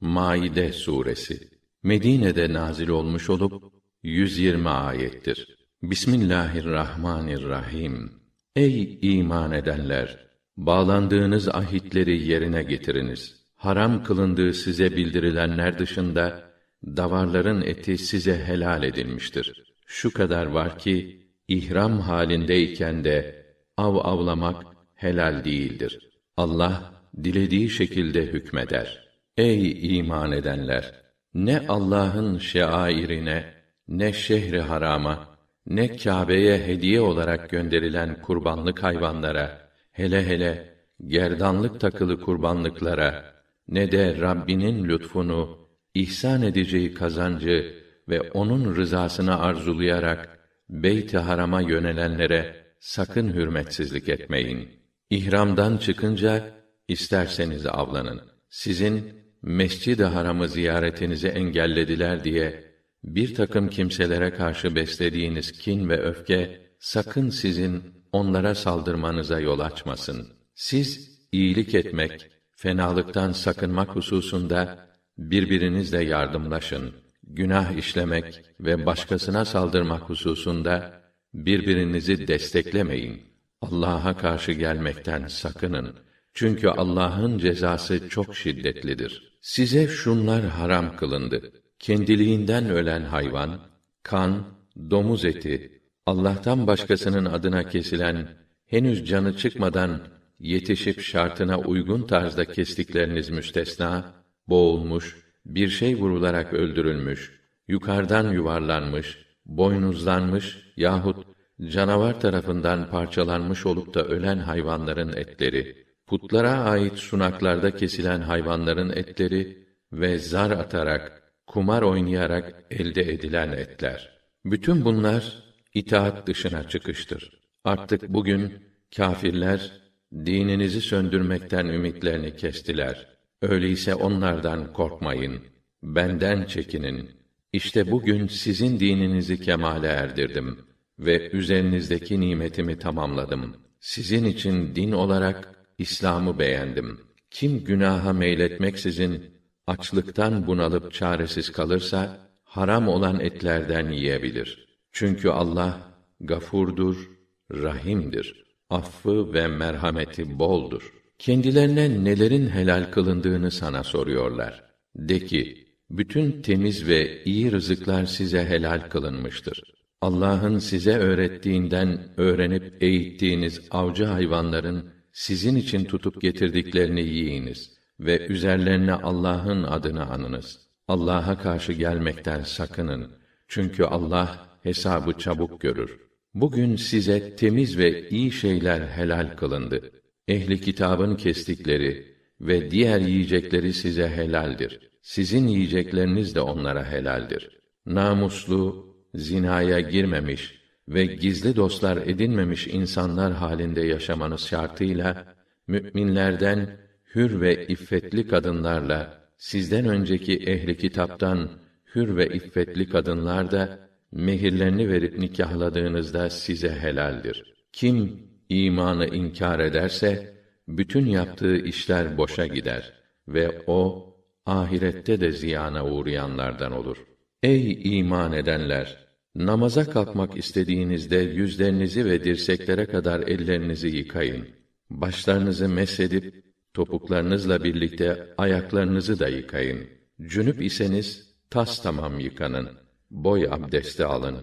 Maide suresi Medine'de nazil olmuş olup 120 ayettir. Bismillahirrahmanirrahim. Ey iman edenler, bağlandığınız ahitleri yerine getiriniz. Haram kılındığı size bildirilenler dışında davarların eti size helal edilmiştir. Şu kadar var ki ihram halindeyken de av avlamak helal değildir. Allah dilediği şekilde hükmeder. Ey iman edenler! Ne Allah'ın şeairine, ne şehri harama, ne Kâbe'ye hediye olarak gönderilen kurbanlık hayvanlara, hele hele gerdanlık takılı kurbanlıklara, ne de Rabbinin lütfunu, ihsan edeceği kazancı ve onun rızasını arzulayarak Beyt-i Haram'a yönelenlere sakın hürmetsizlik etmeyin. İhramdan çıkınca isterseniz avlanın. Sizin Mescid-i Haram'ı ziyaretinizi engellediler diye bir takım kimselere karşı beslediğiniz kin ve öfke sakın sizin onlara saldırmanıza yol açmasın. Siz iyilik etmek, fenalıktan sakınmak hususunda birbirinizle yardımlaşın. Günah işlemek ve başkasına saldırmak hususunda birbirinizi desteklemeyin. Allah'a karşı gelmekten sakının. Çünkü Allah'ın cezası çok şiddetlidir. Size şunlar haram kılındı. Kendiliğinden ölen hayvan, kan, domuz eti, Allah'tan başkasının adına kesilen, henüz canı çıkmadan yetişip şartına uygun tarzda kestikleriniz müstesna, boğulmuş, bir şey vurularak öldürülmüş, yukarıdan yuvarlanmış, boynuzlanmış yahut canavar tarafından parçalanmış olup da ölen hayvanların etleri, putlara ait sunaklarda kesilen hayvanların etleri ve zar atarak, kumar oynayarak elde edilen etler. Bütün bunlar itaat dışına çıkıştır. Artık bugün kâfirler dininizi söndürmekten ümitlerini kestiler. Öyleyse onlardan korkmayın. Benden çekinin. İşte bugün sizin dininizi kemale erdirdim ve üzerinizdeki nimetimi tamamladım. Sizin için din olarak İslam'ı beğendim. Kim günaha meyletmeksizin açlıktan bunalıp çaresiz kalırsa haram olan etlerden yiyebilir. Çünkü Allah gafurdur, rahimdir. Affı ve merhameti boldur. Kendilerine nelerin helal kılındığını sana soruyorlar. De ki, bütün temiz ve iyi rızıklar size helal kılınmıştır. Allah'ın size öğrettiğinden öğrenip eğittiğiniz avcı hayvanların sizin için tutup getirdiklerini yiyiniz ve üzerlerine Allah'ın adını anınız. Allah'a karşı gelmekten sakının. Çünkü Allah hesabı çabuk görür. Bugün size temiz ve iyi şeyler helal kılındı. Ehli kitabın kestikleri ve diğer yiyecekleri size helaldir. Sizin yiyecekleriniz de onlara helaldir. Namuslu, zinaya girmemiş ve gizli dostlar edinmemiş insanlar halinde yaşamanız şartıyla müminlerden hür ve iffetli kadınlarla sizden önceki ehli kitaptan hür ve iffetli kadınlar da mehirlerini verip nikahladığınızda size helaldir. Kim imanı inkar ederse bütün yaptığı işler boşa gider ve o ahirette de ziyana uğrayanlardan olur. Ey iman edenler! Namaza kalkmak istediğinizde yüzlerinizi ve dirseklere kadar ellerinizi yıkayın. Başlarınızı mesedip topuklarınızla birlikte ayaklarınızı da yıkayın. Cünüp iseniz tas tamam yıkanın. Boy abdesti alın.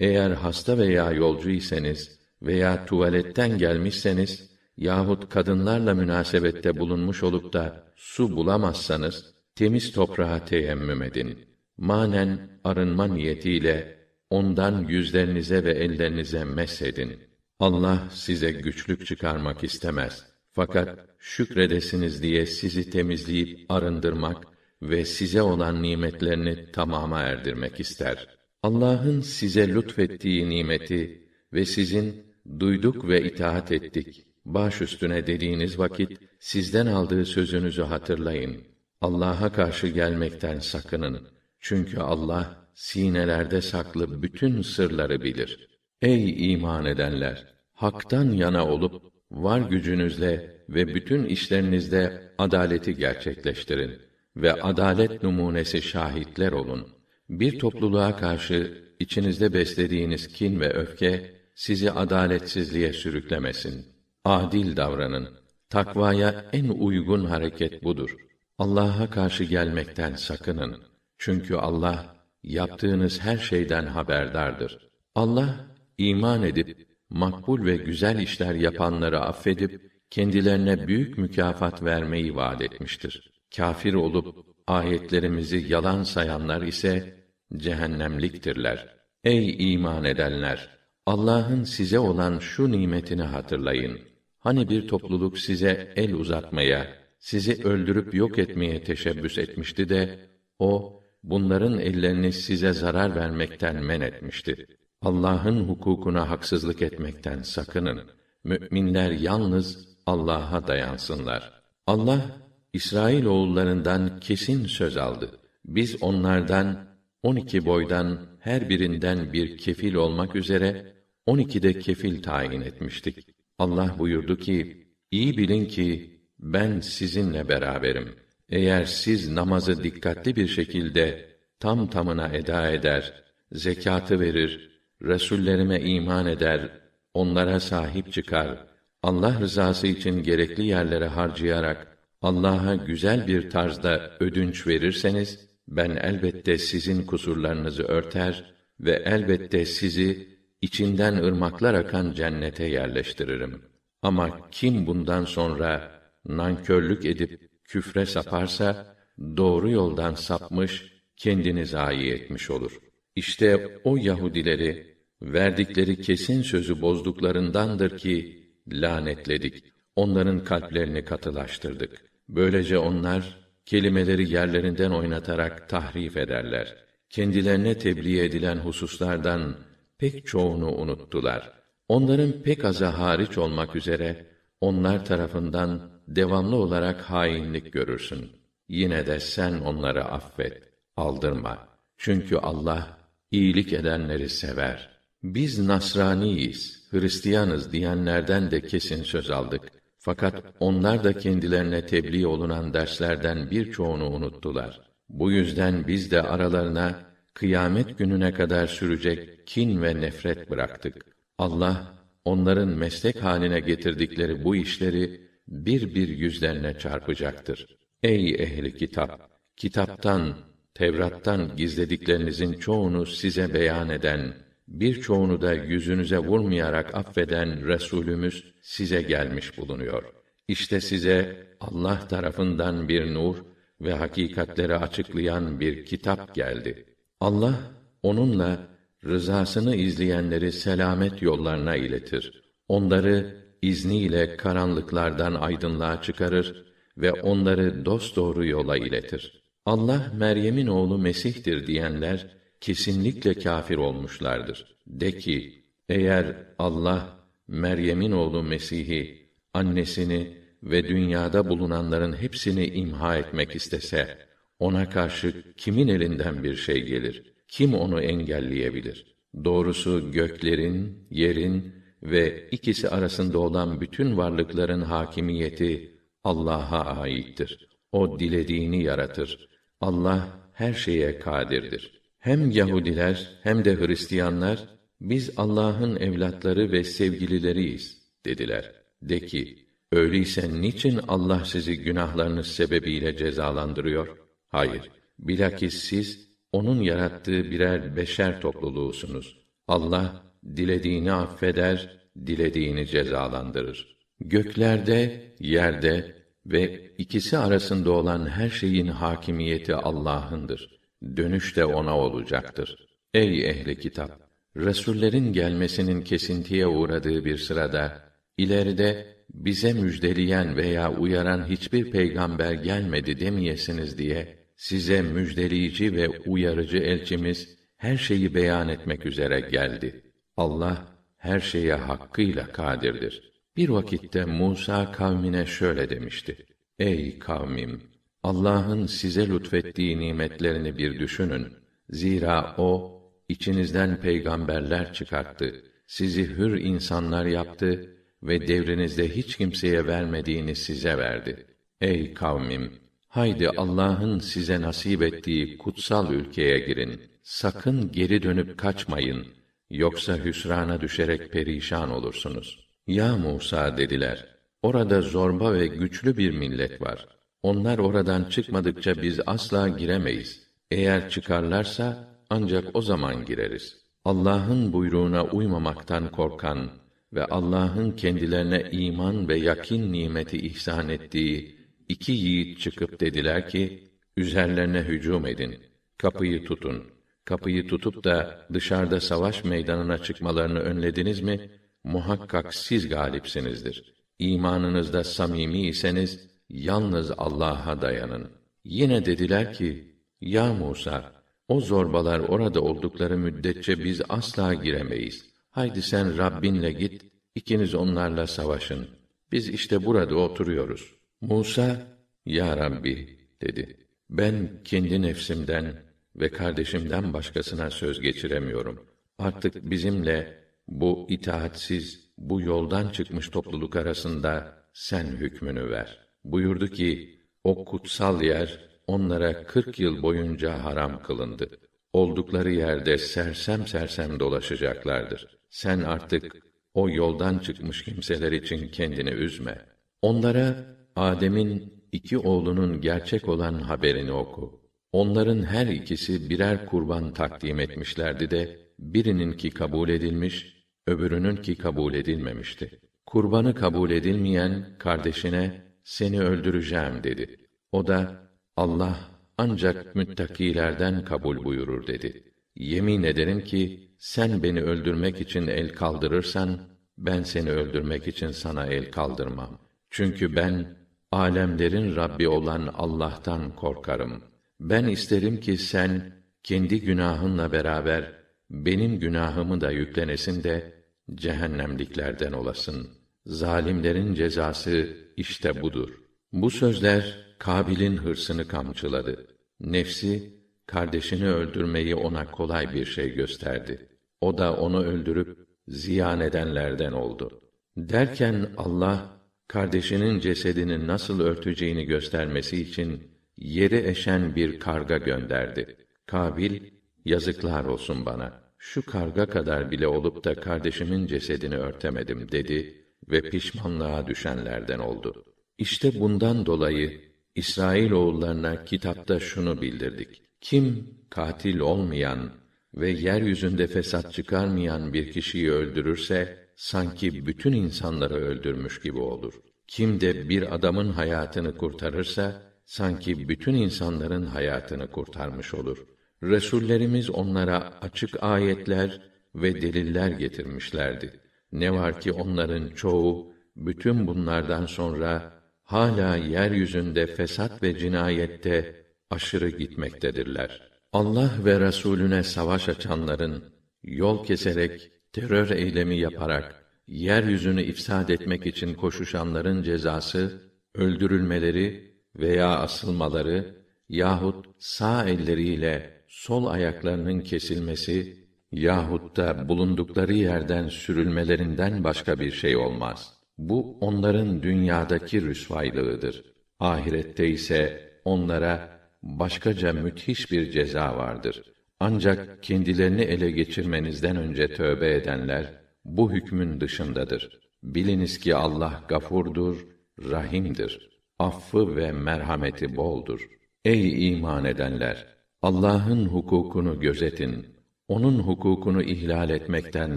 Eğer hasta veya yolcu iseniz veya tuvaletten gelmişseniz yahut kadınlarla münasebette bulunmuş olup da su bulamazsanız temiz toprağa teyemmüm edin. Manen arınma niyetiyle ondan yüzlerinize ve ellerinize mesedin. Allah size güçlük çıkarmak istemez. Fakat şükredesiniz diye sizi temizleyip arındırmak ve size olan nimetlerini tamama erdirmek ister. Allah'ın size lütfettiği nimeti ve sizin duyduk ve itaat ettik baş üstüne dediğiniz vakit sizden aldığı sözünüzü hatırlayın. Allah'a karşı gelmekten sakının. Çünkü Allah sinelerde saklı bütün sırları bilir. Ey iman edenler, haktan yana olup var gücünüzle ve bütün işlerinizde adaleti gerçekleştirin ve adalet numunesi şahitler olun. Bir topluluğa karşı içinizde beslediğiniz kin ve öfke sizi adaletsizliğe sürüklemesin. Adil davranın. Takvaya en uygun hareket budur. Allah'a karşı gelmekten sakının. Çünkü Allah yaptığınız her şeyden haberdardır. Allah iman edip makbul ve güzel işler yapanları affedip kendilerine büyük mükafat vermeyi vaad etmiştir. Kafir olup ayetlerimizi yalan sayanlar ise cehennemliktirler. Ey iman edenler! Allah'ın size olan şu nimetini hatırlayın. Hani bir topluluk size el uzatmaya, sizi öldürüp yok etmeye teşebbüs etmişti de o bunların ellerini size zarar vermekten men etmişti. Allah'ın hukukuna haksızlık etmekten sakının. Müminler yalnız Allah'a dayansınlar. Allah İsrail oğullarından kesin söz aldı. Biz onlardan on iki boydan her birinden bir kefil olmak üzere on iki de kefil tayin etmiştik. Allah buyurdu ki, iyi bilin ki ben sizinle beraberim. Eğer siz namazı dikkatli bir şekilde tam tamına eda eder, zekatı verir, Resullerime iman eder, onlara sahip çıkar, Allah rızası için gerekli yerlere harcayarak Allah'a güzel bir tarzda ödünç verirseniz ben elbette sizin kusurlarınızı örter ve elbette sizi içinden ırmaklar akan cennete yerleştiririm. Ama kim bundan sonra nankörlük edip küfre saparsa doğru yoldan sapmış, kendini zayi etmiş olur. İşte o Yahudileri verdikleri kesin sözü bozduklarındandır ki lanetledik. Onların kalplerini katılaştırdık. Böylece onlar kelimeleri yerlerinden oynatarak tahrif ederler. Kendilerine tebliğ edilen hususlardan pek çoğunu unuttular. Onların pek azı hariç olmak üzere onlar tarafından devamlı olarak hainlik görürsün. Yine de sen onları affet, aldırma. Çünkü Allah iyilik edenleri sever. Biz Nasraniyiz, Hristiyanız diyenlerden de kesin söz aldık. Fakat onlar da kendilerine tebliğ olunan derslerden birçoğunu unuttular. Bu yüzden biz de aralarına kıyamet gününe kadar sürecek kin ve nefret bıraktık. Allah onların meslek haline getirdikleri bu işleri bir bir yüzlerine çarpacaktır. Ey ehli kitap, kitaptan, Tevrat'tan gizlediklerinizin çoğunu size beyan eden birçoğunu da yüzünüze vurmayarak affeden Resulümüz size gelmiş bulunuyor. İşte size Allah tarafından bir nur ve hakikatleri açıklayan bir kitap geldi. Allah onunla rızasını izleyenleri selamet yollarına iletir. Onları izniyle karanlıklardan aydınlığa çıkarır ve onları dosdoğru yola iletir. Allah Meryem'in oğlu Mesih'tir diyenler kesinlikle kâfir olmuşlardır. De ki, eğer Allah Meryem'in oğlu Mesih'i, annesini ve dünyada bulunanların hepsini imha etmek istese, ona karşı kimin elinden bir şey gelir? Kim onu engelleyebilir? Doğrusu göklerin, yerin ve ikisi arasında olan bütün varlıkların hakimiyeti Allah'a aittir. O dilediğini yaratır. Allah her şeye kadirdir. Hem Yahudiler hem de Hristiyanlar biz Allah'ın evlatları ve sevgilileriyiz dediler. De ki, öyleyse niçin Allah sizi günahlarınız sebebiyle cezalandırıyor? Hayır, bilakis siz onun yarattığı birer beşer topluluğusunuz. Allah dilediğini affeder, dilediğini cezalandırır. Göklerde, yerde ve ikisi arasında olan her şeyin hakimiyeti Allah'ındır dönüş de ona olacaktır. Ey ehli kitap! Resullerin gelmesinin kesintiye uğradığı bir sırada, ileride bize müjdeleyen veya uyaran hiçbir peygamber gelmedi demeyesiniz diye, size müjdeleyici ve uyarıcı elçimiz, her şeyi beyan etmek üzere geldi. Allah, her şeye hakkıyla kadirdir. Bir vakitte Musa kavmine şöyle demişti. Ey kavmim! Allah'ın size lütfettiği nimetlerini bir düşünün. Zira o içinizden peygamberler çıkarttı. Sizi hür insanlar yaptı ve devrinizde hiç kimseye vermediğini size verdi. Ey kavmim, Haydi Allah'ın size nasip ettiği kutsal ülkeye girin. Sakın geri dönüp kaçmayın. Yoksa hüsrana düşerek perişan olursunuz. Ya Musa dediler. Orada zorba ve güçlü bir millet var. Onlar oradan çıkmadıkça biz asla giremeyiz. Eğer çıkarlarsa ancak o zaman gireriz. Allah'ın buyruğuna uymamaktan korkan ve Allah'ın kendilerine iman ve yakin nimeti ihsan ettiği iki yiğit çıkıp dediler ki, üzerlerine hücum edin, kapıyı tutun. Kapıyı tutup da dışarıda savaş meydanına çıkmalarını önlediniz mi, muhakkak siz galipsinizdir. İmanınızda samimi iseniz, yalnız Allah'a dayanın. Yine dediler ki, ya Musa, o zorbalar orada oldukları müddetçe biz asla giremeyiz. Haydi sen Rabbinle git, ikiniz onlarla savaşın. Biz işte burada oturuyoruz. Musa, Ya Rabbi, dedi. Ben kendi nefsimden ve kardeşimden başkasına söz geçiremiyorum. Artık bizimle bu itaatsiz, bu yoldan çıkmış topluluk arasında sen hükmünü ver. Buyurdu ki, o kutsal yer onlara kırk yıl boyunca haram kılındı. Oldukları yerde sersem sersem dolaşacaklardır. Sen artık o yoldan çıkmış kimseler için kendini üzme. Onlara Adem'in iki oğlunun gerçek olan haberini oku. Onların her ikisi birer kurban takdim etmişlerdi de birininki kabul edilmiş, öbürününki kabul edilmemişti. Kurbanı kabul edilmeyen kardeşine seni öldüreceğim dedi. O da Allah ancak müttakilerden kabul buyurur dedi. Yemin ederim ki sen beni öldürmek için el kaldırırsan ben seni öldürmek için sana el kaldırmam. Çünkü ben alemlerin Rabbi olan Allah'tan korkarım. Ben isterim ki sen kendi günahınla beraber benim günahımı da yüklenesin de cehennemliklerden olasın. Zalimlerin cezası işte budur. Bu sözler Kabil'in hırsını kamçıladı. Nefsi kardeşini öldürmeyi ona kolay bir şey gösterdi. O da onu öldürüp ziyan edenlerden oldu. Derken Allah kardeşinin cesedini nasıl örteceğini göstermesi için yeri eşen bir karga gönderdi. Kabil, yazıklar olsun bana. Şu karga kadar bile olup da kardeşimin cesedini örtemedim dedi ve pişmanlığa düşenlerden oldu. İşte bundan dolayı İsrail oğullarına kitapta şunu bildirdik. Kim katil olmayan ve yeryüzünde fesat çıkarmayan bir kişiyi öldürürse sanki bütün insanları öldürmüş gibi olur. Kim de bir adamın hayatını kurtarırsa sanki bütün insanların hayatını kurtarmış olur. Resullerimiz onlara açık ayetler ve deliller getirmişlerdi. Ne var ki onların çoğu bütün bunlardan sonra hala yeryüzünde fesat ve cinayette aşırı gitmektedirler. Allah ve Resulüne savaş açanların yol keserek terör eylemi yaparak yeryüzünü ifsad etmek için koşuşanların cezası öldürülmeleri veya asılmaları yahut sağ elleriyle sol ayaklarının kesilmesi yahut da bulundukları yerden sürülmelerinden başka bir şey olmaz. Bu onların dünyadaki rüsvaylığıdır. Ahirette ise onlara başkaca müthiş bir ceza vardır. Ancak kendilerini ele geçirmenizden önce tövbe edenler bu hükmün dışındadır. Biliniz ki Allah gafurdur, rahimdir. Affı ve merhameti boldur. Ey iman edenler! Allah'ın hukukunu gözetin. Onun hukukunu ihlal etmekten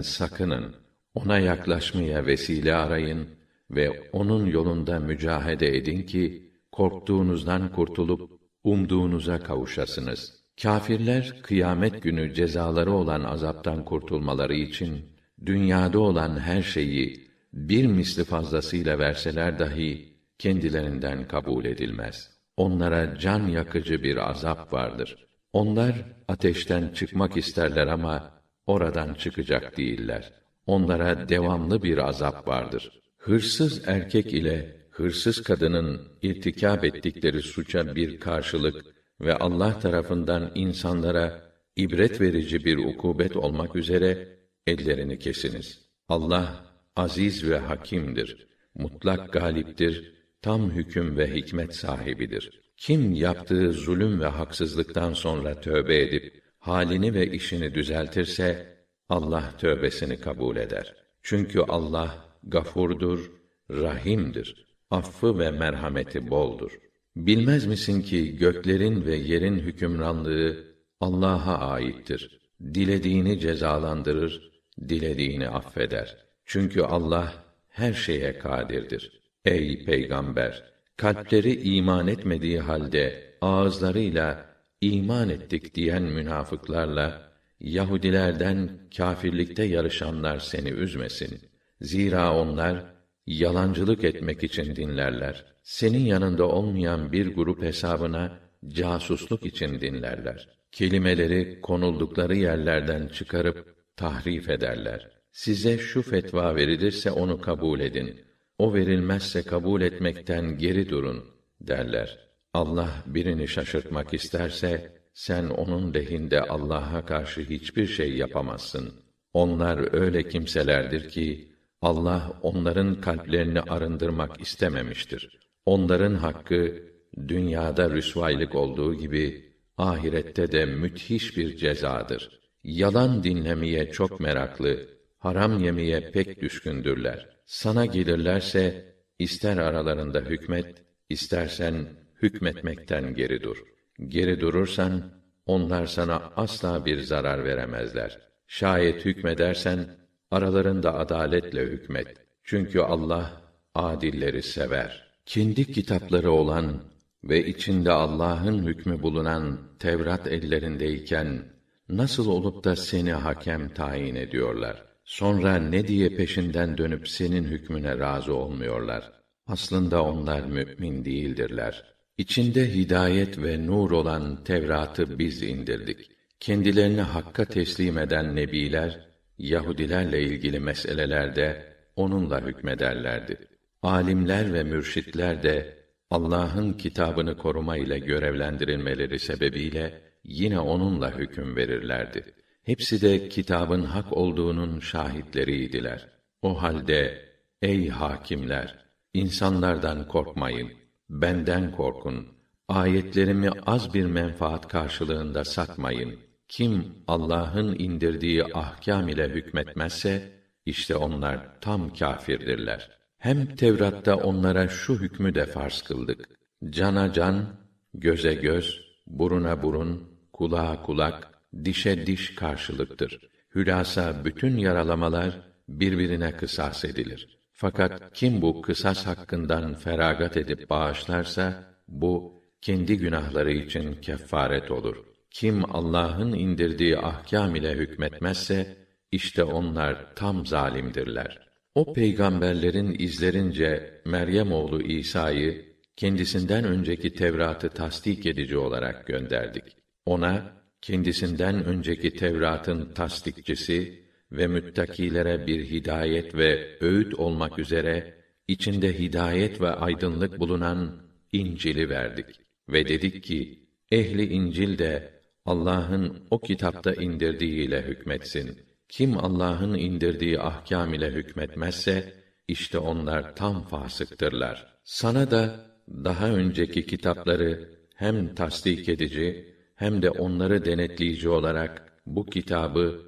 sakının. Ona yaklaşmaya vesile arayın ve onun yolunda mücahede edin ki korktuğunuzdan kurtulup umduğunuza kavuşasınız. Kâfirler kıyamet günü cezaları olan azaptan kurtulmaları için dünyada olan her şeyi bir misli fazlasıyla verseler dahi kendilerinden kabul edilmez. Onlara can yakıcı bir azap vardır. Onlar ateşten çıkmak isterler ama oradan çıkacak değiller. Onlara devamlı bir azap vardır. Hırsız erkek ile hırsız kadının irtikab ettikleri suça bir karşılık ve Allah tarafından insanlara ibret verici bir ukubet olmak üzere ellerini kesiniz. Allah aziz ve hakimdir. Mutlak galiptir, tam hüküm ve hikmet sahibidir. Kim yaptığı zulüm ve haksızlıktan sonra tövbe edip halini ve işini düzeltirse Allah tövbesini kabul eder. Çünkü Allah gafurdur, rahimdir. Affı ve merhameti boldur. Bilmez misin ki göklerin ve yerin hükümranlığı Allah'a aittir. Dilediğini cezalandırır, dilediğini affeder. Çünkü Allah her şeye kadirdir. Ey peygamber, kalpleri iman etmediği halde ağızlarıyla iman ettik diyen münafıklarla Yahudilerden kâfirlikte yarışanlar seni üzmesin. Zira onlar yalancılık etmek için dinlerler. Senin yanında olmayan bir grup hesabına casusluk için dinlerler. Kelimeleri konuldukları yerlerden çıkarıp tahrif ederler. Size şu fetva verilirse onu kabul edin. O verilmezse kabul etmekten geri durun derler. Allah birini şaşırtmak isterse sen onun lehinde Allah'a karşı hiçbir şey yapamazsın. Onlar öyle kimselerdir ki Allah onların kalplerini arındırmak istememiştir. Onların hakkı dünyada rüsvaylık olduğu gibi ahirette de müthiş bir cezadır. Yalan dinlemeye çok meraklı, haram yemeye pek düşkündürler. Sana gelirlerse ister aralarında hükmet, istersen hükmetmekten geri dur. Geri durursan onlar sana asla bir zarar veremezler. Şayet hükmedersen aralarında adaletle hükmet. Çünkü Allah adilleri sever. Kendi kitapları olan ve içinde Allah'ın hükmü bulunan Tevrat ellerindeyken nasıl olup da seni hakem tayin ediyorlar? Sonra ne diye peşinden dönüp senin hükmüne razı olmuyorlar? Aslında onlar mümin değildirler. İçinde hidayet ve nur olan Tevrat'ı biz indirdik. Kendilerini hakka teslim eden nebiler Yahudilerle ilgili meselelerde onunla hükmederlerdi. Alimler ve mürşitler de Allah'ın kitabını koruma ile görevlendirilmeleri sebebiyle yine onunla hüküm verirlerdi. Hepsi de kitabın hak olduğunun şahitleriydiler. O halde ey hakimler insanlardan korkmayın. Benden korkun. Ayetlerimi az bir menfaat karşılığında satmayın. Kim Allah'ın indirdiği ahkam ile hükmetmezse işte onlar tam kâfirdirler. Hem Tevrat'ta onlara şu hükmü de farz kıldık. Cana can, göze göz, buruna burun, kulağa kulak, dişe diş karşılıktır. Hülasa bütün yaralamalar birbirine kısas edilir. Fakat kim bu kısas hakkından feragat edip bağışlarsa bu kendi günahları için kefaret olur. Kim Allah'ın indirdiği ahkam ile hükmetmezse işte onlar tam zalimdirler. O peygamberlerin izlerince Meryem oğlu İsa'yı kendisinden önceki Tevrat'ı tasdik edici olarak gönderdik. Ona kendisinden önceki Tevrat'ın tasdikçisi ve müttakilere bir hidayet ve öğüt olmak üzere içinde hidayet ve aydınlık bulunan İncil'i verdik ve dedik ki ehli İncil de Allah'ın o kitapta indirdiğiyle hükmetsin. Kim Allah'ın indirdiği ahkam ile hükmetmezse işte onlar tam fasıktırlar. Sana da daha önceki kitapları hem tasdik edici hem de onları denetleyici olarak bu kitabı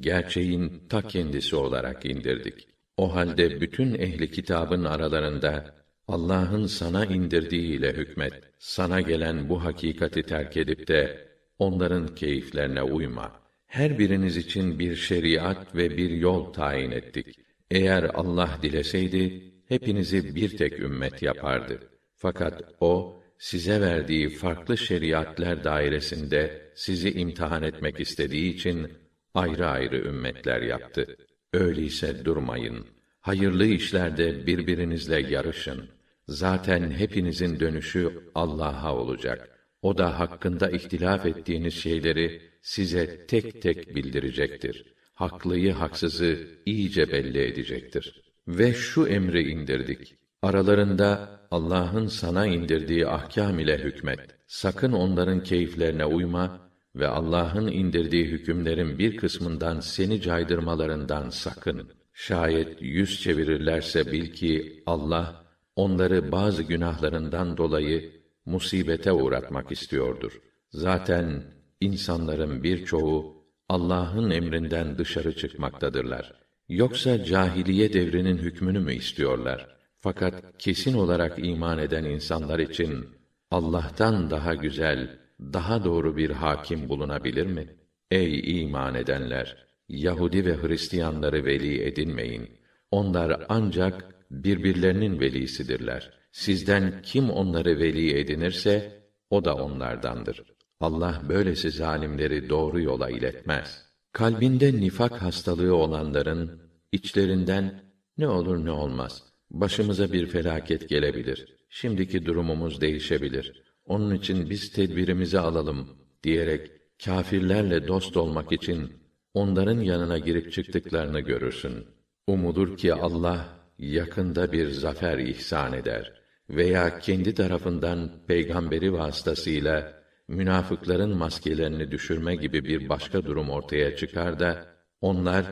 gerçeğin ta kendisi olarak indirdik. O halde bütün ehli kitabın aralarında Allah'ın sana indirdiğiyle hükmet. Sana gelen bu hakikati terk edip de onların keyiflerine uyma. Her biriniz için bir şeriat ve bir yol tayin ettik. Eğer Allah dileseydi hepinizi bir tek ümmet yapardı. Fakat o size verdiği farklı şeriatler dairesinde sizi imtihan etmek istediği için ayrı ayrı ümmetler yaptı. Öyleyse durmayın. Hayırlı işlerde birbirinizle yarışın. Zaten hepinizin dönüşü Allah'a olacak. O da hakkında ihtilaf ettiğiniz şeyleri size tek tek bildirecektir. Haklıyı haksızı iyice belli edecektir. Ve şu emri indirdik. Aralarında Allah'ın sana indirdiği ahkam ile hükmet. Sakın onların keyiflerine uyma ve Allah'ın indirdiği hükümlerin bir kısmından seni caydırmalarından sakın. Şayet yüz çevirirlerse bil ki Allah onları bazı günahlarından dolayı musibete uğratmak istiyordur. Zaten insanların birçoğu Allah'ın emrinden dışarı çıkmaktadırlar. Yoksa cahiliye devrinin hükmünü mü istiyorlar? Fakat kesin olarak iman eden insanlar için Allah'tan daha güzel, daha doğru bir hakim bulunabilir mi? Ey iman edenler! Yahudi ve Hristiyanları veli edinmeyin. Onlar ancak birbirlerinin velisidirler. Sizden kim onları veli edinirse o da onlardandır. Allah böylesi zalimleri doğru yola iletmez. Kalbinde nifak hastalığı olanların içlerinden ne olur ne olmaz. Başımıza bir felaket gelebilir. Şimdiki durumumuz değişebilir. Onun için biz tedbirimizi alalım diyerek kâfirlerle dost olmak için onların yanına girip çıktıklarını görürsün. Umudur ki Allah yakında bir zafer ihsan eder veya kendi tarafından peygamberi vasıtasıyla münafıkların maskelerini düşürme gibi bir başka durum ortaya çıkar da onlar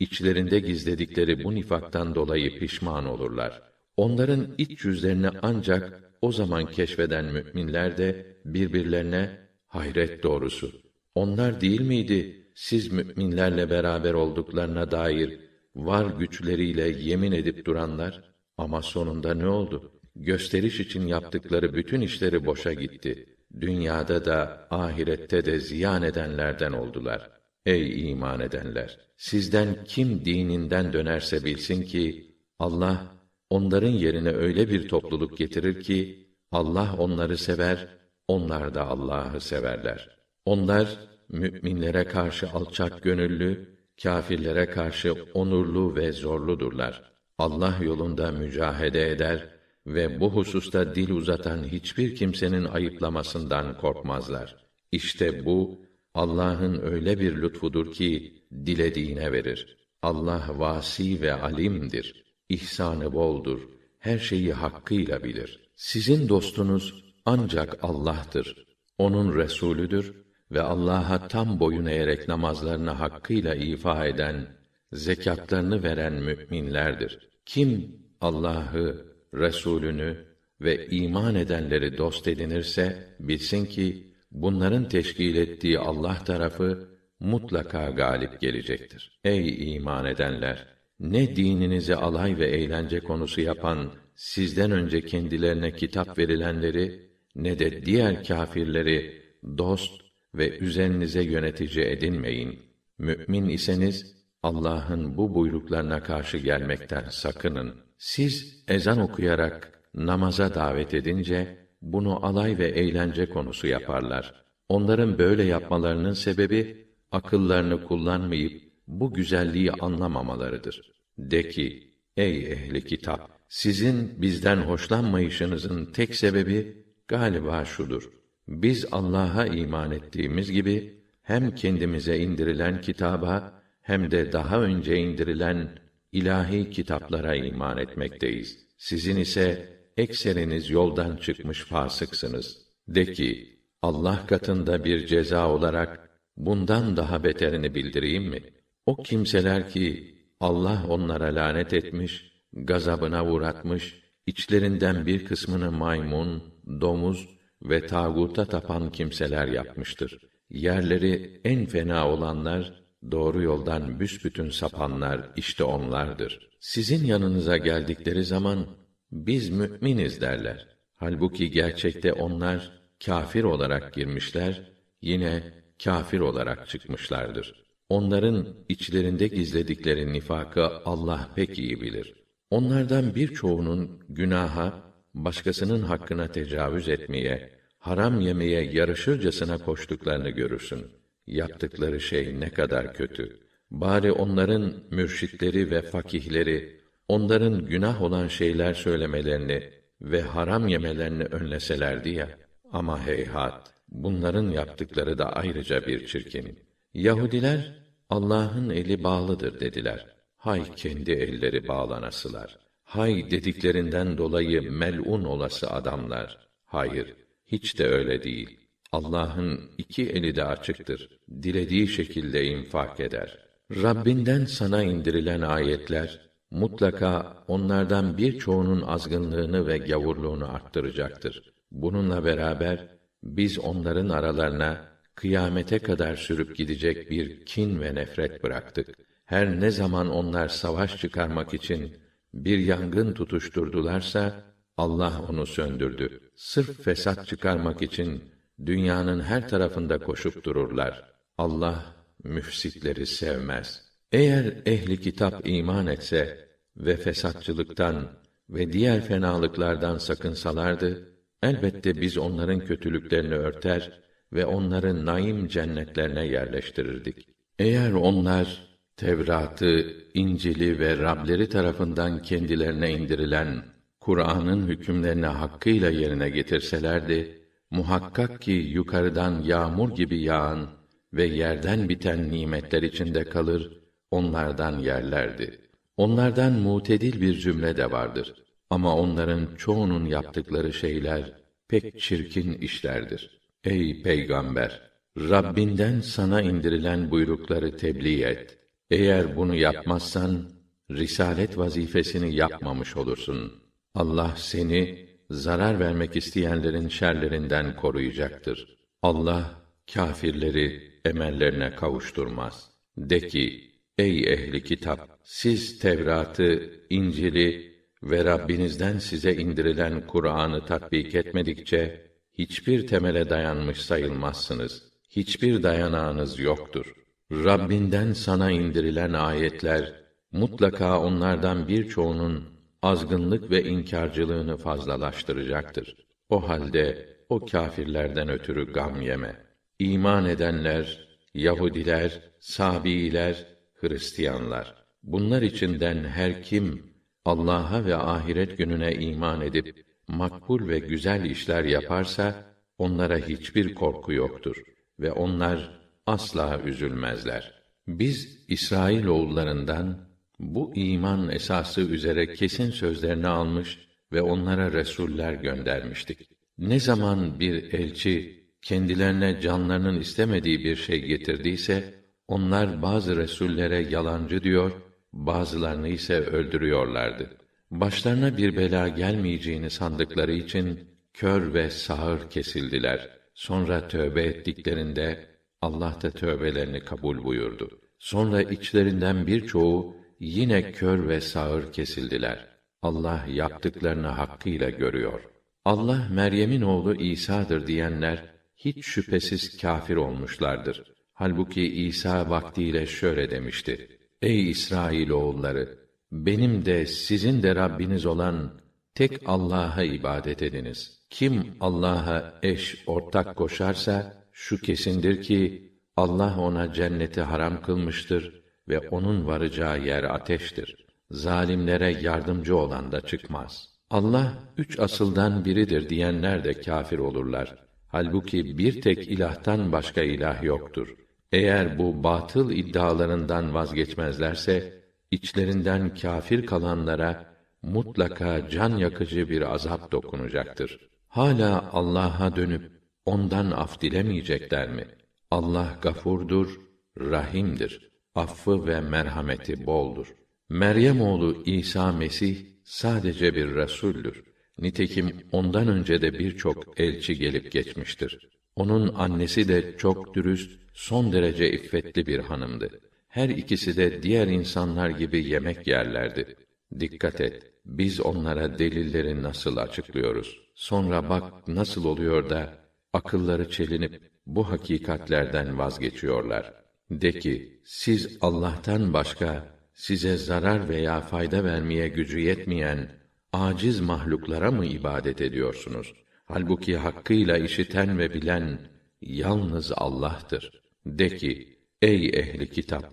içlerinde gizledikleri bu nifaktan dolayı pişman olurlar. Onların iç yüzlerini ancak o zaman keşfeden müminler de birbirlerine hayret doğrusu. Onlar değil miydi siz müminlerle beraber olduklarına dair var güçleriyle yemin edip duranlar? Ama sonunda ne oldu? Gösteriş için yaptıkları bütün işleri boşa gitti. Dünyada da ahirette de ziyan edenlerden oldular. Ey iman edenler! Sizden kim dininden dönerse bilsin ki Allah onların yerine öyle bir topluluk getirir ki Allah onları sever, onlar da Allah'ı severler. Onlar müminlere karşı alçak gönüllü, kâfirlere karşı onurlu ve zorludurlar. Allah yolunda mücahede eder ve bu hususta dil uzatan hiçbir kimsenin ayıplamasından korkmazlar. İşte bu Allah'ın öyle bir lütfudur ki dilediğine verir. Allah vasi ve alimdir. İhsanı boldur. Her şeyi hakkıyla bilir. Sizin dostunuz ancak Allah'tır. Onun resulüdür ve Allah'a tam boyun eğerek namazlarını hakkıyla ifa eden, zekatlarını veren müminlerdir. Kim Allah'ı, Resulünü ve iman edenleri dost edinirse bilsin ki bunların teşkil ettiği Allah tarafı mutlaka galip gelecektir. Ey iman edenler, ne dininizi alay ve eğlence konusu yapan sizden önce kendilerine kitap verilenleri ne de diğer kâfirleri dost ve üzerinize yönetici edinmeyin. Mümin iseniz Allah'ın bu buyruklarına karşı gelmekten sakının. Siz ezan okuyarak namaza davet edince bunu alay ve eğlence konusu yaparlar. Onların böyle yapmalarının sebebi akıllarını kullanmayıp bu güzelliği anlamamalarıdır. De ki, ey ehli kitap, sizin bizden hoşlanmayışınızın tek sebebi galiba şudur. Biz Allah'a iman ettiğimiz gibi hem kendimize indirilen kitaba hem de daha önce indirilen ilahi kitaplara iman etmekteyiz. Sizin ise ekseriniz yoldan çıkmış fasıksınız. De ki, Allah katında bir ceza olarak bundan daha beterini bildireyim mi? O kimseler ki Allah onlara lanet etmiş, gazabına uğratmış, içlerinden bir kısmını maymun, domuz ve tağuta tapan kimseler yapmıştır. Yerleri en fena olanlar, doğru yoldan büsbütün sapanlar işte onlardır. Sizin yanınıza geldikleri zaman biz müminiz derler. Halbuki gerçekte onlar kafir olarak girmişler, yine kafir olarak çıkmışlardır. Onların içlerinde gizledikleri nifakı Allah pek iyi bilir. Onlardan birçoğunun günaha, başkasının hakkına tecavüz etmeye, haram yemeye yarışırcasına koştuklarını görürsün. Yaptıkları şey ne kadar kötü. Bari onların mürşitleri ve fakihleri, onların günah olan şeyler söylemelerini ve haram yemelerini önleselerdi ya. Ama heyhat, bunların yaptıkları da ayrıca bir çirkin. Yahudiler, Allah'ın eli bağlıdır dediler. Hay kendi elleri bağlanasılar. Hay dediklerinden dolayı melun olası adamlar. Hayır, hiç de öyle değil. Allah'ın iki eli de açıktır. Dilediği şekilde infak eder. Rabbinden sana indirilen ayetler mutlaka onlardan birçoğunun azgınlığını ve gavurluğunu arttıracaktır. Bununla beraber biz onların aralarına kıyamete kadar sürüp gidecek bir kin ve nefret bıraktık. Her ne zaman onlar savaş çıkarmak için bir yangın tutuşturdularsa Allah onu söndürdü. Sırf fesat çıkarmak için dünyanın her tarafında koşup dururlar. Allah müfsitleri sevmez. Eğer ehli kitap iman etse ve fesatçılıktan ve diğer fenalıklardan sakınsalardı, elbette biz onların kötülüklerini örter ve onları naim cennetlerine yerleştirirdik. Eğer onlar Tevrat'ı, İncil'i ve Rableri tarafından kendilerine indirilen Kur'an'ın hükümlerini hakkıyla yerine getirselerdi, muhakkak ki yukarıdan yağmur gibi yağan ve yerden biten nimetler içinde kalır, onlardan yerlerdi. Onlardan mutedil bir cümle de vardır. Ama onların çoğunun yaptıkları şeyler pek çirkin işlerdir. Ey peygamber, Rabbinden sana indirilen buyrukları tebliğ et. Eğer bunu yapmazsan risalet vazifesini yapmamış olursun. Allah seni zarar vermek isteyenlerin şerlerinden koruyacaktır. Allah kâfirleri emellerine kavuşturmaz. De ki, ey ehli kitap, siz Tevrat'ı, İncil'i ve Rabbinizden size indirilen Kur'an'ı tatbik etmedikçe hiçbir temele dayanmış sayılmazsınız. Hiçbir dayanağınız yoktur. Rabbinden sana indirilen ayetler mutlaka onlardan birçoğunun azgınlık ve inkarcılığını fazlalaştıracaktır. O halde o kâfirlerden ötürü gam yeme. İman edenler, Yahudiler, Sabiiler, Hristiyanlar. Bunlar içinden her kim Allah'a ve ahiret gününe iman edip makbul ve güzel işler yaparsa onlara hiçbir korku yoktur ve onlar asla üzülmezler. Biz İsrail oğullarından bu iman esası üzere kesin sözlerini almış ve onlara resuller göndermiştik. Ne zaman bir elçi kendilerine canlarının istemediği bir şey getirdiyse onlar bazı resullere yalancı diyor, bazılarını ise öldürüyorlardı. Başlarına bir bela gelmeyeceğini sandıkları için kör ve sağır kesildiler. Sonra tövbe ettiklerinde Allah da tövbelerini kabul buyurdu. Sonra içlerinden birçoğu yine kör ve sağır kesildiler. Allah yaptıklarını hakkıyla görüyor. Allah Meryem'in oğlu İsa'dır diyenler hiç şüphesiz kâfir olmuşlardır. Halbuki İsa vaktiyle şöyle demişti: Ey İsrail oğulları, benim de sizin de Rabbiniz olan tek Allah'a ibadet ediniz. Kim Allah'a eş, ortak koşarsa şu kesindir ki Allah ona cenneti haram kılmıştır ve onun varacağı yer ateştir. Zalimlere yardımcı olan da çıkmaz. Allah üç asıldan biridir diyenler de kâfir olurlar. Halbuki bir tek ilahtan başka ilah yoktur. Eğer bu batıl iddialarından vazgeçmezlerse içlerinden kâfir kalanlara mutlaka can yakıcı bir azap dokunacaktır. Hala Allah'a dönüp ondan af dilemeyecekler mi? Allah gafurdur, rahimdir. Affı ve merhameti boldur. Meryem oğlu İsa Mesih sadece bir resuldür. Nitekim ondan önce de birçok elçi gelip geçmiştir. Onun annesi de çok dürüst, son derece iffetli bir hanımdı. Her ikisi de diğer insanlar gibi yemek yerlerdi. Dikkat et, biz onlara delilleri nasıl açıklıyoruz? Sonra bak nasıl oluyor da akılları çelinip bu hakikatlerden vazgeçiyorlar. De ki, siz Allah'tan başka size zarar veya fayda vermeye gücü yetmeyen aciz mahluklara mı ibadet ediyorsunuz? Halbuki hakkıyla işiten ve bilen yalnız Allah'tır. De ki, ey ehli kitap,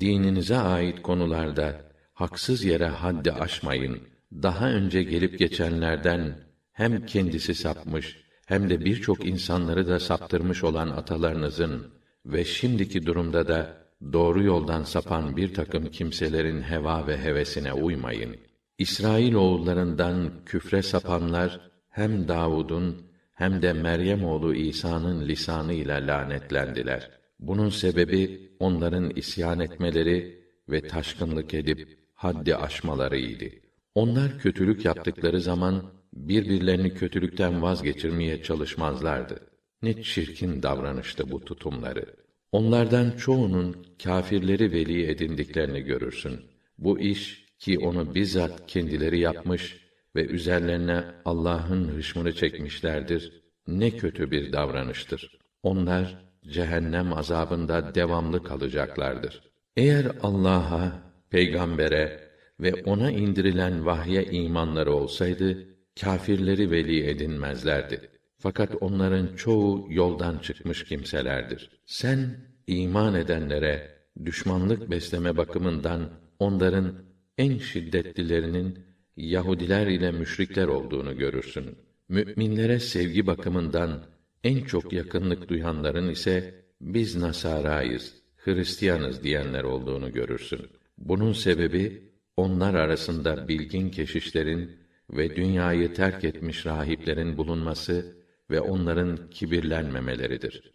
dininize ait konularda haksız yere haddi aşmayın. Daha önce gelip geçenlerden hem kendisi sapmış hem de birçok insanları da saptırmış olan atalarınızın ve şimdiki durumda da doğru yoldan sapan bir takım kimselerin heva ve hevesine uymayın. İsrail oğullarından küfre sapanlar hem Davud'un hem de Meryem oğlu İsa'nın lisanı ile lanetlendiler. Bunun sebebi onların isyan etmeleri ve taşkınlık edip haddi aşmalarıydı. Onlar kötülük yaptıkları zaman birbirlerini kötülükten vazgeçirmeye çalışmazlardı. Ne çirkin davranıştı bu tutumları. Onlardan çoğunun kâfirleri veli edindiklerini görürsün. Bu iş ki onu bizzat kendileri yapmış ve üzerlerine Allah'ın hışmını çekmişlerdir. Ne kötü bir davranıştır. Onlar cehennem azabında devamlı kalacaklardır. Eğer Allah'a, peygambere ve ona indirilen vahye imanları olsaydı kâfirleri veli edinmezlerdi. Fakat onların çoğu yoldan çıkmış kimselerdir. Sen iman edenlere düşmanlık besleme bakımından onların en şiddetlilerinin Yahudiler ile müşrikler olduğunu görürsün. Müminlere sevgi bakımından en çok yakınlık duyanların ise biz Nasarayız, Hristiyanız diyenler olduğunu görürsün. Bunun sebebi onlar arasında bilgin keşişlerin ve dünyayı terk etmiş rahiplerin bulunması ve onların kibirlenmemeleridir.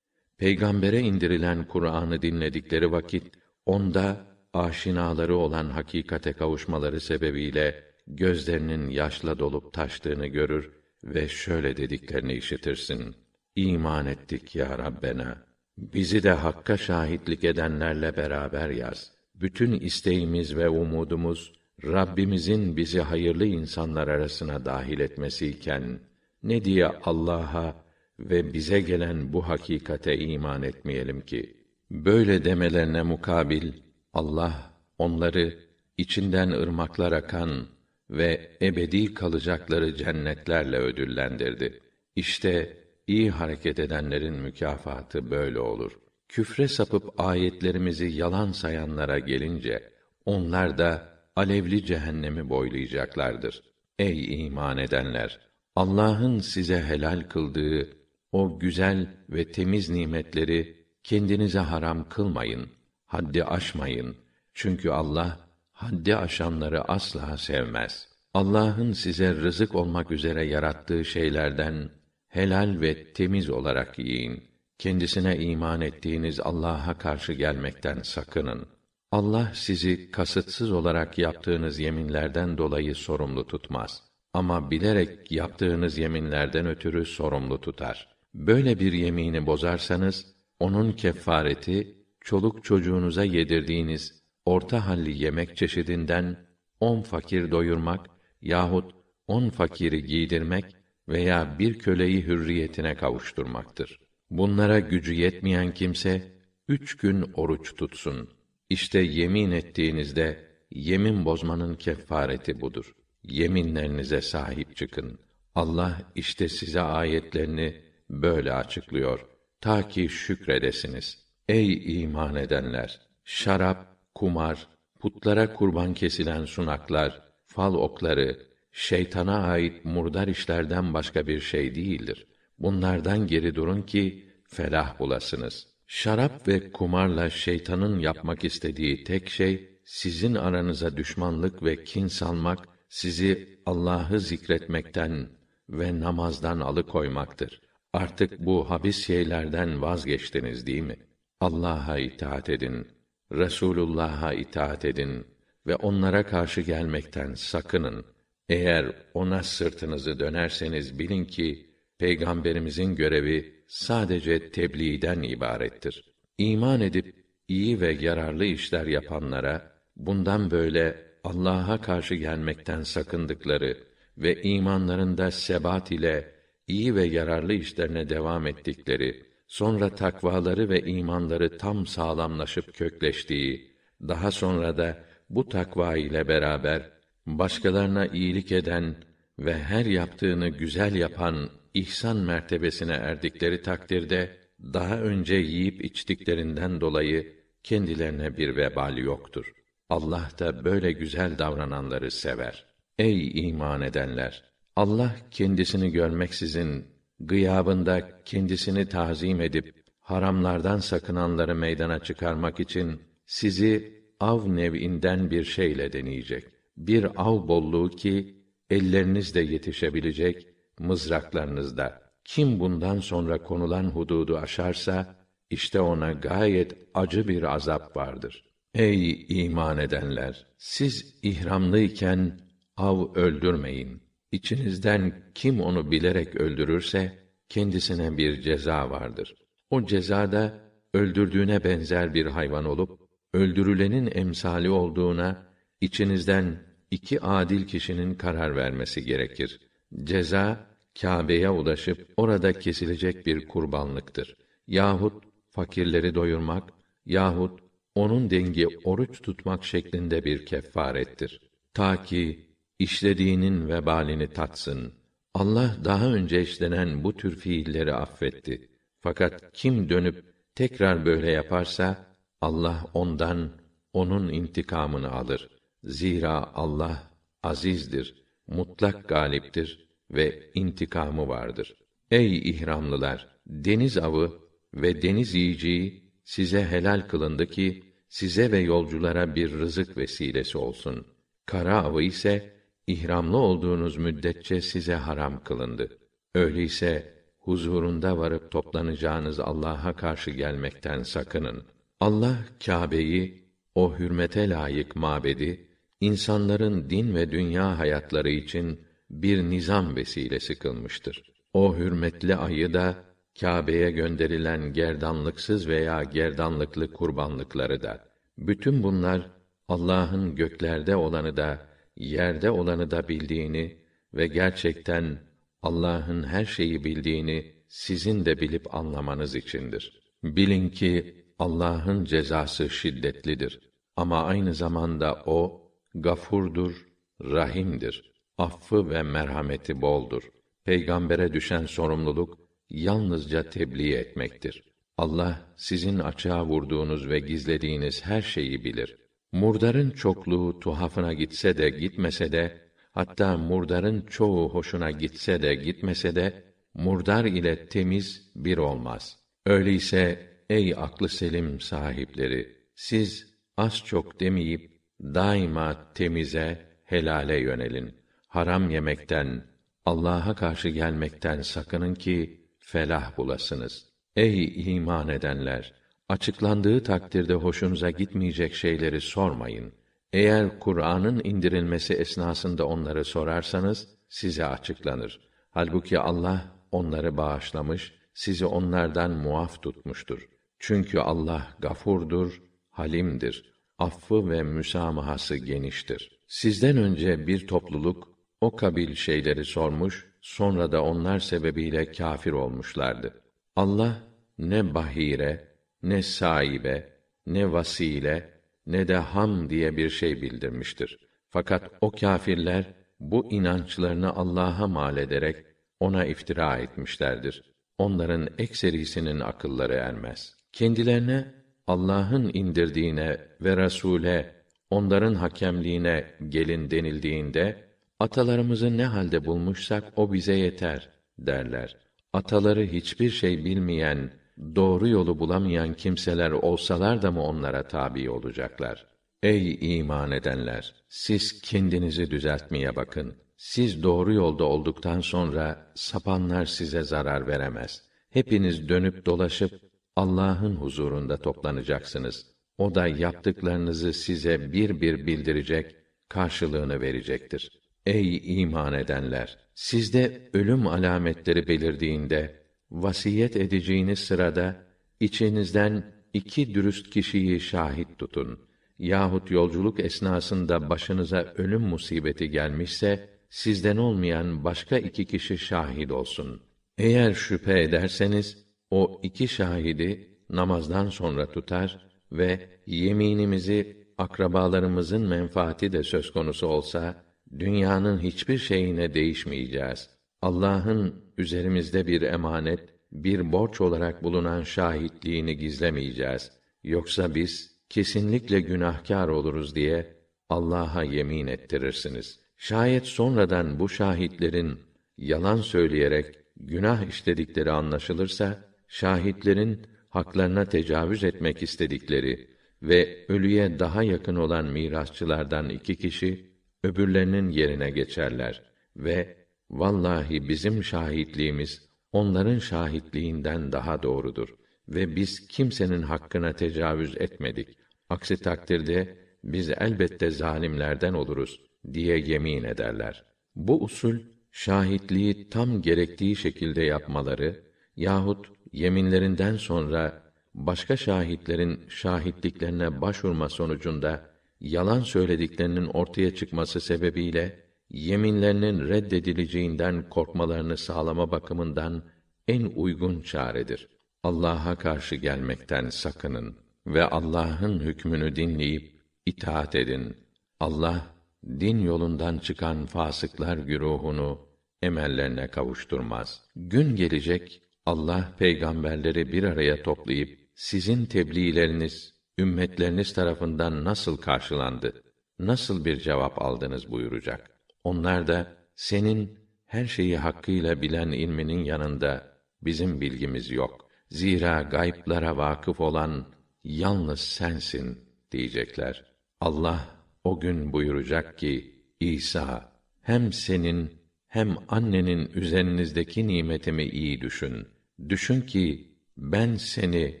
Peygambere indirilen Kur'an'ı dinledikleri vakit onda aşinaları olan hakikate kavuşmaları sebebiyle gözlerinin yaşla dolup taştığını görür ve şöyle dediklerini işitirsin. İman ettik ya Rabbena. Bizi de hakka şahitlik edenlerle beraber yaz. Bütün isteğimiz ve umudumuz Rabbimizin bizi hayırlı insanlar arasına dahil etmesiyken ne diye Allah'a ve bize gelen bu hakikate iman etmeyelim ki böyle demelerine mukabil Allah onları içinden ırmaklar akan ve ebedi kalacakları cennetlerle ödüllendirdi. İşte iyi hareket edenlerin mükafatı böyle olur. Küfre sapıp ayetlerimizi yalan sayanlara gelince onlar da alevli cehennemi boylayacaklardır. Ey iman edenler, Allah'ın size helal kıldığı o güzel ve temiz nimetleri kendinize haram kılmayın, haddi aşmayın. Çünkü Allah haddi aşanları asla sevmez. Allah'ın size rızık olmak üzere yarattığı şeylerden helal ve temiz olarak yiyin. Kendisine iman ettiğiniz Allah'a karşı gelmekten sakının. Allah sizi kasıtsız olarak yaptığınız yeminlerden dolayı sorumlu tutmaz. Ama bilerek yaptığınız yeminlerden ötürü sorumlu tutar. Böyle bir yemini bozarsanız, onun kefareti, çoluk çocuğunuza yedirdiğiniz orta halli yemek çeşidinden on fakir doyurmak yahut on fakiri giydirmek veya bir köleyi hürriyetine kavuşturmaktır. Bunlara gücü yetmeyen kimse üç gün oruç tutsun. İşte yemin ettiğinizde yemin bozmanın kefareti budur. Yeminlerinize sahip çıkın. Allah işte size ayetlerini böyle açıklıyor. Ta ki şükredesiniz. Ey iman edenler! Şarap, kumar, putlara kurban kesilen sunaklar, fal okları, şeytana ait murdar işlerden başka bir şey değildir. Bunlardan geri durun ki felah bulasınız. Şarap ve kumarla şeytanın yapmak istediği tek şey sizin aranıza düşmanlık ve kin salmak, sizi Allah'ı zikretmekten ve namazdan alıkoymaktır. Artık bu habis şeylerden vazgeçtiniz değil mi? Allah'a itaat edin, Resulullah'a itaat edin ve onlara karşı gelmekten sakının. Eğer ona sırtınızı dönerseniz bilin ki peygamberimizin görevi sadece tebliğden ibarettir. İman edip iyi ve yararlı işler yapanlara bundan böyle Allah'a karşı gelmekten sakındıkları ve imanlarında sebat ile iyi ve yararlı işlerine devam ettikleri, sonra takvaları ve imanları tam sağlamlaşıp kökleştiği, daha sonra da bu takva ile beraber başkalarına iyilik eden ve her yaptığını güzel yapan ihsan mertebesine erdikleri takdirde daha önce yiyip içtiklerinden dolayı kendilerine bir vebal yoktur. Allah da böyle güzel davrananları sever. Ey iman edenler! Allah kendisini görmeksizin gıyabında kendisini tazim edip haramlardan sakınanları meydana çıkarmak için sizi av nev'inden bir şeyle deneyecek. Bir av bolluğu ki ellerinizde yetişebilecek, mızraklarınızda. Kim bundan sonra konulan hududu aşarsa işte ona gayet acı bir azap vardır. Ey iman edenler, siz ihramlıyken av öldürmeyin. içinizden kim onu bilerek öldürürse kendisine bir ceza vardır. O cezada öldürdüğüne benzer bir hayvan olup öldürülenin emsali olduğuna içinizden iki adil kişinin karar vermesi gerekir. Ceza Kâbe'ye ulaşıp orada kesilecek bir kurbanlıktır. Yahut fakirleri doyurmak yahut onun dengi oruç tutmak şeklinde bir kefarettir. Ta ki işlediğinin vebalini tatsın. Allah daha önce işlenen bu tür fiilleri affetti. Fakat kim dönüp tekrar böyle yaparsa Allah ondan onun intikamını alır. Zira Allah azizdir, mutlak galiptir ve intikamı vardır. Ey ihramlılar, deniz avı ve deniz yiyeceği size helal kılındı ki size ve yolculara bir rızık vesilesi olsun. Kara avı ise ihramlı olduğunuz müddetçe size haram kılındı. Öyleyse huzurunda varıp toplanacağınız Allah'a karşı gelmekten sakının. Allah Kâbe'yi o hürmete layık mabedi insanların din ve dünya hayatları için bir nizam vesilesi kılmıştır. O hürmetli ayı da Kâbe'ye gönderilen gerdanlıksız veya gerdanlıklı kurbanlıkları da bütün bunlar Allah'ın göklerde olanı da yerde olanı da bildiğini ve gerçekten Allah'ın her şeyi bildiğini sizin de bilip anlamanız içindir. Bilin ki Allah'ın cezası şiddetlidir ama aynı zamanda o gafurdur, rahimdir. Affı ve merhameti boldur. Peygambere düşen sorumluluk yalnızca tebliğ etmektir. Allah sizin açığa vurduğunuz ve gizlediğiniz her şeyi bilir. Murdarın çokluğu tuhafına gitse de gitmese de hatta murdarın çoğu hoşuna gitse de gitmese de murdar ile temiz bir olmaz. Öyleyse ey aklı selim sahipleri siz az çok demeyip daima temize, helale yönelin. Haram yemekten, Allah'a karşı gelmekten sakının ki felah bulasınız. Ey iman edenler! Açıklandığı takdirde hoşunuza gitmeyecek şeyleri sormayın. Eğer Kur'an'ın indirilmesi esnasında onları sorarsanız size açıklanır. Halbuki Allah onları bağışlamış, sizi onlardan muaf tutmuştur. Çünkü Allah gafurdur, halimdir. Affı ve müsamahası geniştir. Sizden önce bir topluluk o kabil şeyleri sormuş sonra da onlar sebebiyle kâfir olmuşlardı. Allah ne bahire, ne sahibe, ne vasile, ne de ham diye bir şey bildirmiştir. Fakat o kâfirler bu inançlarını Allah'a mal ederek ona iftira etmişlerdir. Onların ekserisinin akılları ermez. Kendilerine Allah'ın indirdiğine ve Rasûle onların hakemliğine gelin denildiğinde Atalarımızı ne halde bulmuşsak o bize yeter derler. Ataları hiçbir şey bilmeyen, doğru yolu bulamayan kimseler olsalar da mı onlara tabi olacaklar? Ey iman edenler, siz kendinizi düzeltmeye bakın. Siz doğru yolda olduktan sonra sapanlar size zarar veremez. Hepiniz dönüp dolaşıp Allah'ın huzurunda toplanacaksınız. O da yaptıklarınızı size bir bir bildirecek, karşılığını verecektir. Ey iman edenler! Sizde ölüm alametleri belirdiğinde, vasiyet edeceğiniz sırada, içinizden iki dürüst kişiyi şahit tutun. Yahut yolculuk esnasında başınıza ölüm musibeti gelmişse, sizden olmayan başka iki kişi şahit olsun. Eğer şüphe ederseniz, o iki şahidi namazdan sonra tutar ve yeminimizi akrabalarımızın menfaati de söz konusu olsa dünyanın hiçbir şeyine değişmeyeceğiz. Allah'ın üzerimizde bir emanet, bir borç olarak bulunan şahitliğini gizlemeyeceğiz. Yoksa biz kesinlikle günahkar oluruz diye Allah'a yemin ettirirsiniz. Şayet sonradan bu şahitlerin yalan söyleyerek günah işledikleri anlaşılırsa şahitlerin haklarına tecavüz etmek istedikleri ve ölüye daha yakın olan mirasçılardan iki kişi öbürlerinin yerine geçerler ve vallahi bizim şahitliğimiz onların şahitliğinden daha doğrudur ve biz kimsenin hakkına tecavüz etmedik. Aksi takdirde biz elbette zalimlerden oluruz diye yemin ederler. Bu usul şahitliği tam gerektiği şekilde yapmaları yahut yeminlerinden sonra başka şahitlerin şahitliklerine başvurma sonucunda yalan söylediklerinin ortaya çıkması sebebiyle yeminlerinin reddedileceğinden korkmalarını sağlama bakımından en uygun çaredir. Allah'a karşı gelmekten sakının ve Allah'ın hükmünü dinleyip itaat edin. Allah din yolundan çıkan fasıklar güruhunu emellerine kavuşturmaz. Gün gelecek Allah peygamberleri bir araya toplayıp sizin tebliğleriniz ümmetleriniz tarafından nasıl karşılandı? Nasıl bir cevap aldınız buyuracak. Onlar da senin her şeyi hakkıyla bilen ilminin yanında bizim bilgimiz yok. Zira gayplara vakıf olan yalnız sensin diyecekler. Allah o gün buyuracak ki İsa hem senin hem annenin üzerinizdeki nimetimi iyi düşün. Düşün ki ben seni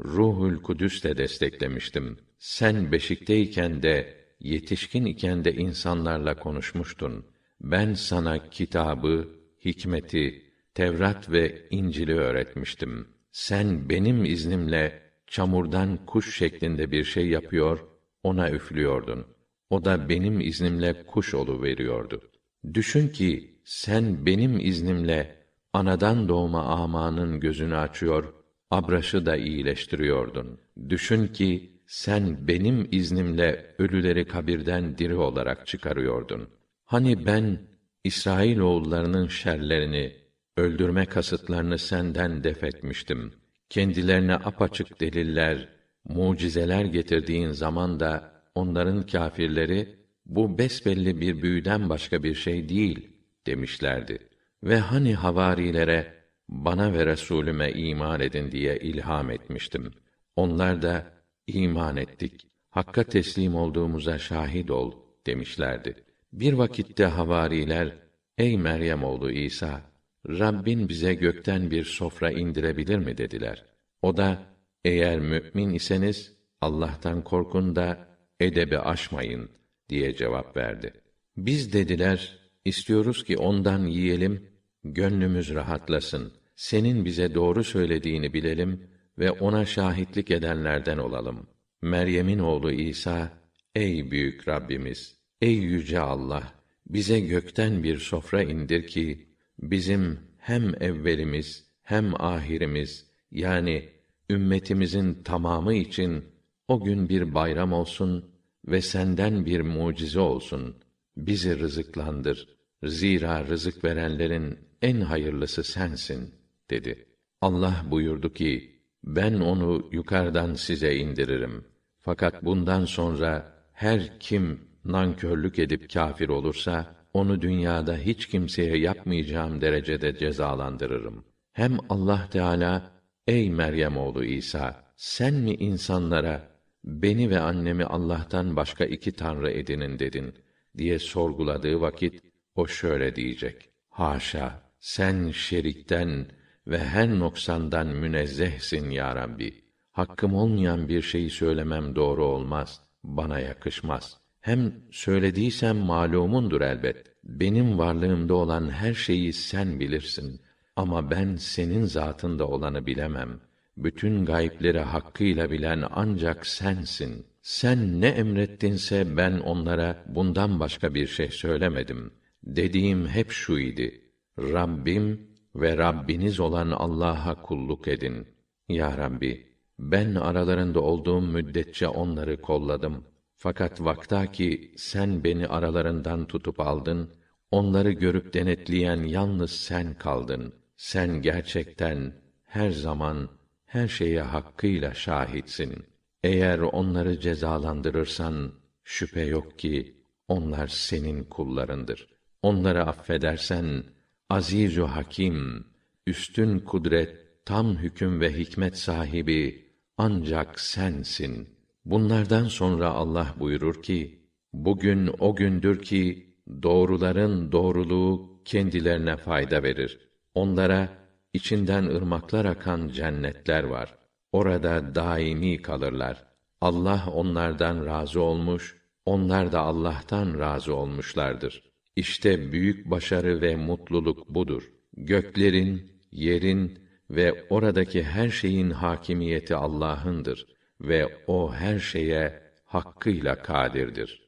Ruhul Kudüs'te desteklemiştim. Sen beşikteyken de yetişkin iken de insanlarla konuşmuştun. Ben sana kitabı, hikmeti, Tevrat ve İncil'i öğretmiştim. Sen benim iznimle çamurdan kuş şeklinde bir şey yapıyor, ona üflüyordun. O da benim iznimle kuş olu veriyordu. Düşün ki sen benim iznimle anadan doğma amanın gözünü açıyor, abraşı da iyileştiriyordun. Düşün ki sen benim iznimle ölüleri kabirden diri olarak çıkarıyordun. Hani ben İsrail oğullarının şerlerini, öldürme kasıtlarını senden def etmiştim. Kendilerine apaçık deliller, mucizeler getirdiğin zaman da onların kâfirleri bu besbelli bir büyüden başka bir şey değil demişlerdi. Ve hani havarilere bana ve Resulüme iman edin diye ilham etmiştim. Onlar da iman ettik. Hakka teslim olduğumuza şahit ol demişlerdi. Bir vakitte havariler Ey Meryem oğlu İsa Rabbin bize gökten bir sofra indirebilir mi dediler. O da eğer mümin iseniz Allah'tan korkun da edebi aşmayın diye cevap verdi. Biz dediler istiyoruz ki ondan yiyelim gönlümüz rahatlasın. Senin bize doğru söylediğini bilelim ve ona şahitlik edenlerden olalım. Meryem'in oğlu İsa, ey büyük Rabbimiz, ey yüce Allah, bize gökten bir sofra indir ki bizim hem evvelimiz hem ahirimiz yani ümmetimizin tamamı için o gün bir bayram olsun ve senden bir mucize olsun. Bizi rızıklandır. Zira rızık verenlerin en hayırlısı sensin dedi. Allah buyurdu ki ben onu yukarıdan size indiririm. Fakat bundan sonra her kim nankörlük edip kâfir olursa onu dünyada hiç kimseye yapmayacağım derecede cezalandırırım. Hem Allah Teala ey Meryem oğlu İsa sen mi insanlara beni ve annemi Allah'tan başka iki tanrı edinin dedin diye sorguladığı vakit o şöyle diyecek. Haşa sen şerikten ve her noksandan münezzehsin ya Rabbi. Hakkım olmayan bir şeyi söylemem doğru olmaz, bana yakışmaz. Hem söylediysem malumundur elbet. Benim varlığımda olan her şeyi sen bilirsin. Ama ben senin zatında olanı bilemem. Bütün gayipleri hakkıyla bilen ancak sensin. Sen ne emrettinse ben onlara bundan başka bir şey söylemedim. Dediğim hep şu idi. Rabbim ve Rabbiniz olan Allah'a kulluk edin. Ya Rabbi, ben aralarında olduğum müddetçe onları kolladım. Fakat vakta ki sen beni aralarından tutup aldın, onları görüp denetleyen yalnız sen kaldın. Sen gerçekten her zaman her şeye hakkıyla şahitsin. Eğer onları cezalandırırsan şüphe yok ki onlar senin kullarındır. Onları affedersen Azizu Hakim, üstün kudret, tam hüküm ve hikmet sahibi ancak sensin. Bunlardan sonra Allah buyurur ki: Bugün o gündür ki doğruların doğruluğu kendilerine fayda verir. Onlara içinden ırmaklar akan cennetler var. Orada daimi kalırlar. Allah onlardan razı olmuş, onlar da Allah'tan razı olmuşlardır. İşte büyük başarı ve mutluluk budur. Göklerin, yerin ve oradaki her şeyin hakimiyeti Allah'ındır ve o her şeye hakkıyla kadirdir.